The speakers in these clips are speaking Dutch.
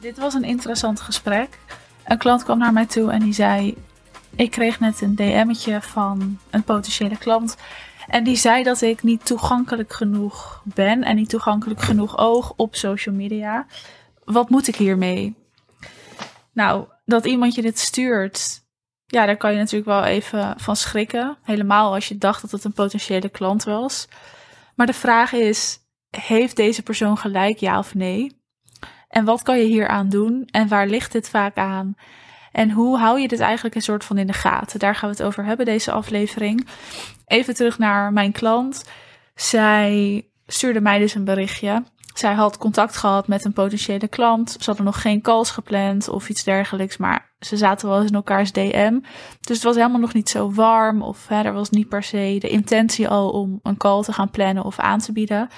Dit was een interessant gesprek. Een klant kwam naar mij toe en die zei: Ik kreeg net een DM'tje van een potentiële klant. En die zei dat ik niet toegankelijk genoeg ben en niet toegankelijk genoeg oog op social media. Wat moet ik hiermee? Nou, dat iemand je dit stuurt, ja, daar kan je natuurlijk wel even van schrikken. Helemaal als je dacht dat het een potentiële klant was. Maar de vraag is: heeft deze persoon gelijk, ja of nee? En wat kan je hier aan doen? En waar ligt dit vaak aan? En hoe hou je dit eigenlijk een soort van in de gaten? Daar gaan we het over hebben, deze aflevering. Even terug naar mijn klant. Zij stuurde mij dus een berichtje. Zij had contact gehad met een potentiële klant. Ze hadden nog geen calls gepland of iets dergelijks, maar ze zaten wel eens in elkaars DM. Dus het was helemaal nog niet zo warm of er was niet per se de intentie al om een call te gaan plannen of aan te bieden.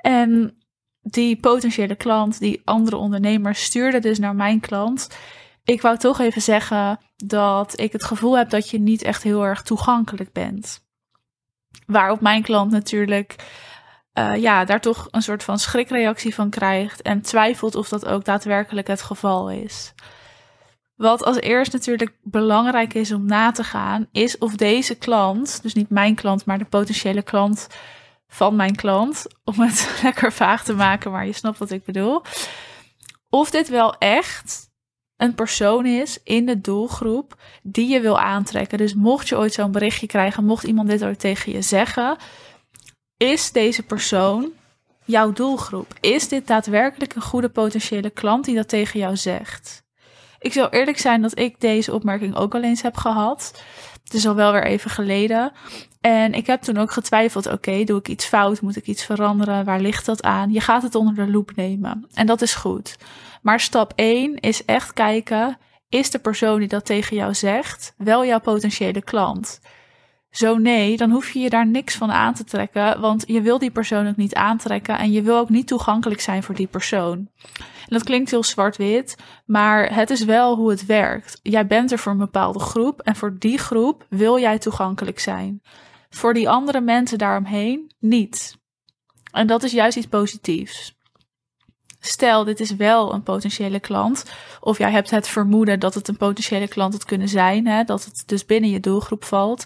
En die potentiële klant, die andere ondernemer, stuurde dus naar mijn klant. Ik wou toch even zeggen dat ik het gevoel heb dat je niet echt heel erg toegankelijk bent. Waarop mijn klant natuurlijk uh, ja, daar toch een soort van schrikreactie van krijgt en twijfelt of dat ook daadwerkelijk het geval is. Wat als eerst natuurlijk belangrijk is om na te gaan, is of deze klant, dus niet mijn klant, maar de potentiële klant van mijn klant, om het lekker vaag te maken, maar je snapt wat ik bedoel. Of dit wel echt een persoon is in de doelgroep die je wil aantrekken. Dus mocht je ooit zo'n berichtje krijgen, mocht iemand dit ooit tegen je zeggen, is deze persoon jouw doelgroep? Is dit daadwerkelijk een goede potentiële klant die dat tegen jou zegt? Ik zal eerlijk zijn dat ik deze opmerking ook al eens heb gehad. Het is al wel weer even geleden. En ik heb toen ook getwijfeld: oké, doe ik iets fout? Moet ik iets veranderen? Waar ligt dat aan? Je gaat het onder de loep nemen. En dat is goed. Maar stap 1 is echt kijken: is de persoon die dat tegen jou zegt wel jouw potentiële klant? Zo nee, dan hoef je je daar niks van aan te trekken, want je wil die persoon ook niet aantrekken en je wil ook niet toegankelijk zijn voor die persoon. En dat klinkt heel zwart-wit, maar het is wel hoe het werkt. Jij bent er voor een bepaalde groep en voor die groep wil jij toegankelijk zijn. Voor die andere mensen daaromheen niet. En dat is juist iets positiefs. Stel, dit is wel een potentiële klant, of jij hebt het vermoeden dat het een potentiële klant had kunnen zijn, hè, dat het dus binnen je doelgroep valt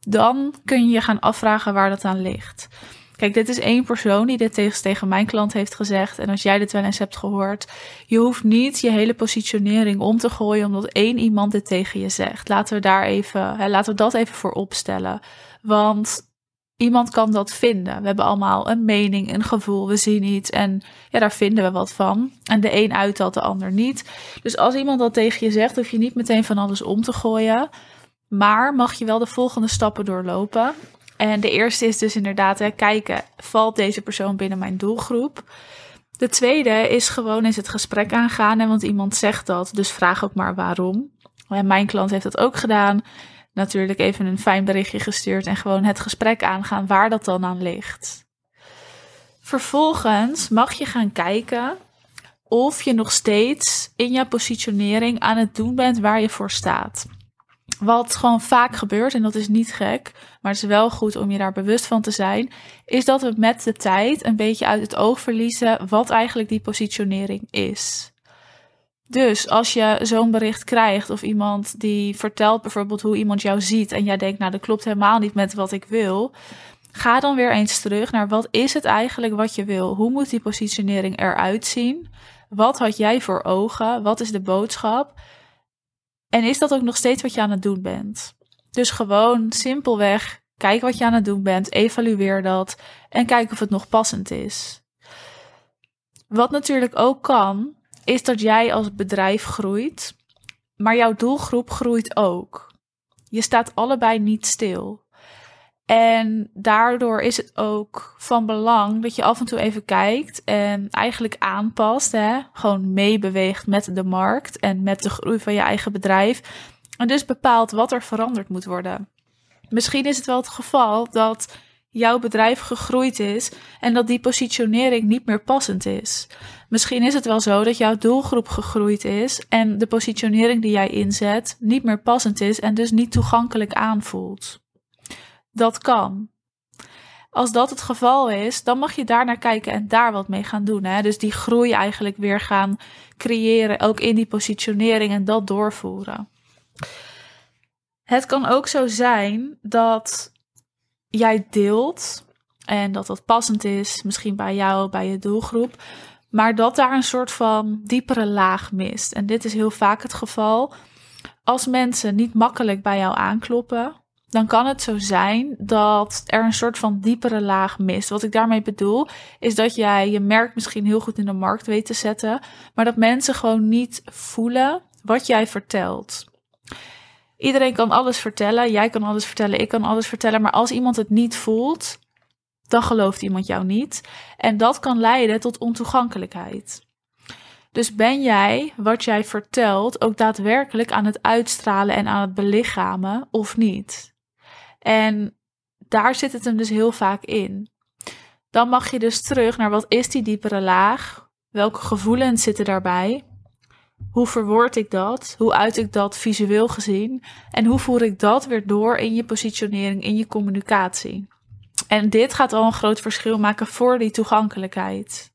dan kun je je gaan afvragen waar dat aan ligt. Kijk, dit is één persoon die dit tegen, tegen mijn klant heeft gezegd. En als jij dit wel eens hebt gehoord, je hoeft niet je hele positionering om te gooien omdat één iemand dit tegen je zegt. Laten we daar even, hè, laten we dat even voor opstellen. Want iemand kan dat vinden. We hebben allemaal een mening, een gevoel, we zien iets en ja, daar vinden we wat van. En de een uit de ander niet. Dus als iemand dat tegen je zegt, hoef je niet meteen van alles om te gooien. Maar mag je wel de volgende stappen doorlopen. En de eerste is dus inderdaad kijken, valt deze persoon binnen mijn doelgroep? De tweede is gewoon eens het gesprek aangaan. Hè, want iemand zegt dat, dus vraag ook maar waarom. En mijn klant heeft dat ook gedaan. Natuurlijk even een fijn berichtje gestuurd en gewoon het gesprek aangaan waar dat dan aan ligt. Vervolgens mag je gaan kijken of je nog steeds in jouw positionering aan het doen bent waar je voor staat. Wat gewoon vaak gebeurt, en dat is niet gek, maar het is wel goed om je daar bewust van te zijn, is dat we met de tijd een beetje uit het oog verliezen wat eigenlijk die positionering is. Dus als je zo'n bericht krijgt of iemand die vertelt bijvoorbeeld hoe iemand jou ziet en jij denkt, nou dat klopt helemaal niet met wat ik wil, ga dan weer eens terug naar wat is het eigenlijk wat je wil? Hoe moet die positionering eruit zien? Wat had jij voor ogen? Wat is de boodschap? En is dat ook nog steeds wat je aan het doen bent? Dus gewoon simpelweg kijk wat je aan het doen bent, evalueer dat en kijk of het nog passend is. Wat natuurlijk ook kan, is dat jij als bedrijf groeit, maar jouw doelgroep groeit ook. Je staat allebei niet stil. En daardoor is het ook van belang dat je af en toe even kijkt en eigenlijk aanpast. Hè? Gewoon meebeweegt met de markt en met de groei van je eigen bedrijf. En dus bepaalt wat er veranderd moet worden. Misschien is het wel het geval dat jouw bedrijf gegroeid is en dat die positionering niet meer passend is. Misschien is het wel zo dat jouw doelgroep gegroeid is en de positionering die jij inzet niet meer passend is en dus niet toegankelijk aanvoelt. Dat kan. Als dat het geval is, dan mag je daar naar kijken en daar wat mee gaan doen. Hè? Dus die groei eigenlijk weer gaan creëren, ook in die positionering en dat doorvoeren. Het kan ook zo zijn dat jij deelt en dat dat passend is, misschien bij jou, bij je doelgroep, maar dat daar een soort van diepere laag mist. En dit is heel vaak het geval. Als mensen niet makkelijk bij jou aankloppen, dan kan het zo zijn dat er een soort van diepere laag mist. Wat ik daarmee bedoel, is dat jij je merk misschien heel goed in de markt weet te zetten, maar dat mensen gewoon niet voelen wat jij vertelt. Iedereen kan alles vertellen, jij kan alles vertellen, ik kan alles vertellen, maar als iemand het niet voelt, dan gelooft iemand jou niet. En dat kan leiden tot ontoegankelijkheid. Dus ben jij wat jij vertelt ook daadwerkelijk aan het uitstralen en aan het belichamen of niet? En daar zit het hem dus heel vaak in. Dan mag je dus terug naar wat is die diepere laag? Welke gevoelens zitten daarbij? Hoe verwoord ik dat? Hoe uit ik dat visueel gezien? En hoe voer ik dat weer door in je positionering, in je communicatie? En dit gaat al een groot verschil maken voor die toegankelijkheid.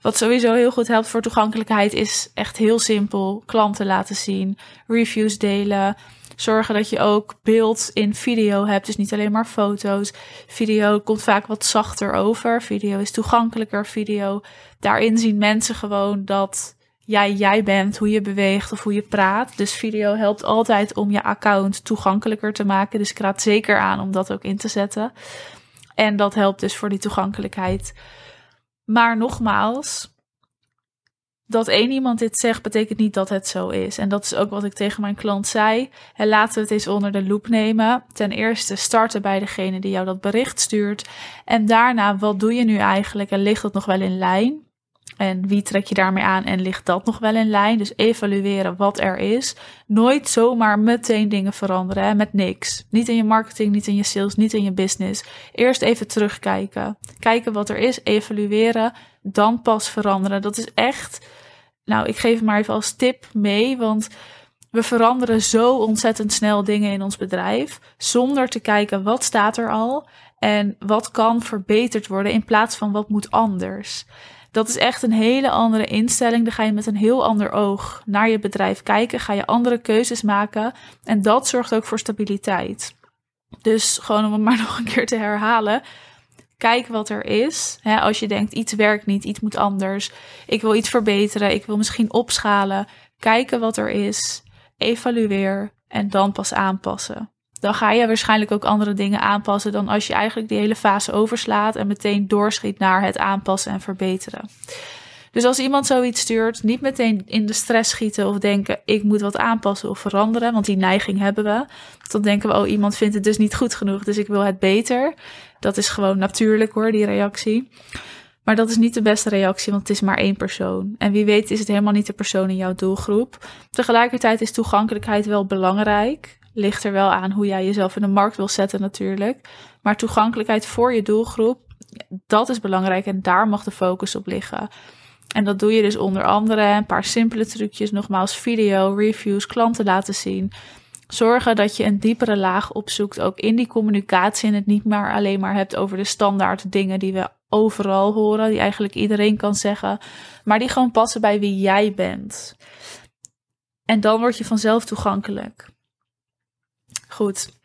Wat sowieso heel goed helpt voor toegankelijkheid is echt heel simpel klanten laten zien, reviews delen, zorgen dat je ook beeld in video hebt, dus niet alleen maar foto's. Video komt vaak wat zachter over, video is toegankelijker, video. Daarin zien mensen gewoon dat jij jij bent, hoe je beweegt of hoe je praat. Dus video helpt altijd om je account toegankelijker te maken. Dus ik raad zeker aan om dat ook in te zetten. En dat helpt dus voor die toegankelijkheid. Maar nogmaals, dat één iemand dit zegt, betekent niet dat het zo is. En dat is ook wat ik tegen mijn klant zei. En laten we het eens onder de loep nemen. Ten eerste starten bij degene die jou dat bericht stuurt. En daarna, wat doe je nu eigenlijk? En ligt het nog wel in lijn? En wie trek je daarmee aan en ligt dat nog wel in lijn? Dus evalueren wat er is. Nooit zomaar meteen dingen veranderen hè, met niks. Niet in je marketing, niet in je sales, niet in je business. Eerst even terugkijken. Kijken wat er is, evalueren, dan pas veranderen. Dat is echt, nou ik geef maar even als tip mee, want we veranderen zo ontzettend snel dingen in ons bedrijf zonder te kijken wat staat er al en wat kan verbeterd worden in plaats van wat moet anders. Dat is echt een hele andere instelling. Dan ga je met een heel ander oog naar je bedrijf kijken. Ga je andere keuzes maken. En dat zorgt ook voor stabiliteit. Dus gewoon om het maar nog een keer te herhalen. Kijk wat er is. als je denkt iets werkt niet, iets moet anders. Ik wil iets verbeteren. Ik wil misschien opschalen. Kijken wat er is. Evalueer en dan pas aanpassen dan ga je waarschijnlijk ook andere dingen aanpassen dan als je eigenlijk die hele fase overslaat en meteen doorschiet naar het aanpassen en verbeteren. Dus als iemand zoiets stuurt, niet meteen in de stress schieten of denken: ik moet wat aanpassen of veranderen, want die neiging hebben we. Dan denken we: oh, iemand vindt het dus niet goed genoeg, dus ik wil het beter. Dat is gewoon natuurlijk hoor, die reactie. Maar dat is niet de beste reactie, want het is maar één persoon. En wie weet is het helemaal niet de persoon in jouw doelgroep. Tegelijkertijd is toegankelijkheid wel belangrijk ligt er wel aan hoe jij jezelf in de markt wil zetten natuurlijk. Maar toegankelijkheid voor je doelgroep, dat is belangrijk en daar mag de focus op liggen. En dat doe je dus onder andere een paar simpele trucjes, nogmaals video, reviews, klanten laten zien. Zorgen dat je een diepere laag opzoekt, ook in die communicatie. En het niet maar alleen maar hebt over de standaard dingen die we overal horen, die eigenlijk iedereen kan zeggen, maar die gewoon passen bij wie jij bent. En dan word je vanzelf toegankelijk. Goed.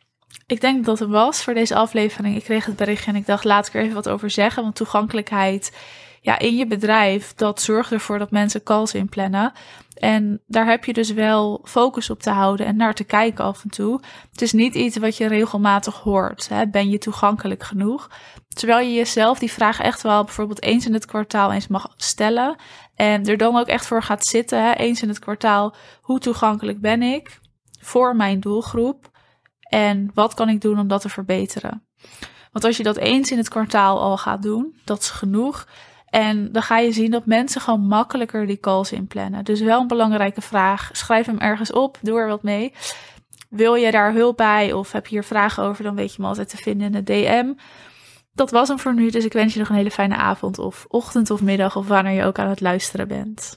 Ik denk dat het was voor deze aflevering. Ik kreeg het berichtje en ik dacht, laat ik er even wat over zeggen. Want toegankelijkheid ja, in je bedrijf, dat zorgt ervoor dat mensen calls inplannen. En daar heb je dus wel focus op te houden en naar te kijken af en toe. Het is niet iets wat je regelmatig hoort. Hè? Ben je toegankelijk genoeg? Terwijl je jezelf die vraag echt wel bijvoorbeeld eens in het kwartaal eens mag stellen. En er dan ook echt voor gaat zitten, hè? eens in het kwartaal. Hoe toegankelijk ben ik voor mijn doelgroep? En wat kan ik doen om dat te verbeteren? Want als je dat eens in het kwartaal al gaat doen, dat is genoeg. En dan ga je zien dat mensen gewoon makkelijker die calls inplannen. Dus wel een belangrijke vraag. Schrijf hem ergens op, doe er wat mee. Wil je daar hulp bij of heb je hier vragen over, dan weet je me altijd te vinden in de DM. Dat was hem voor nu, dus ik wens je nog een hele fijne avond of ochtend of middag of wanneer je ook aan het luisteren bent.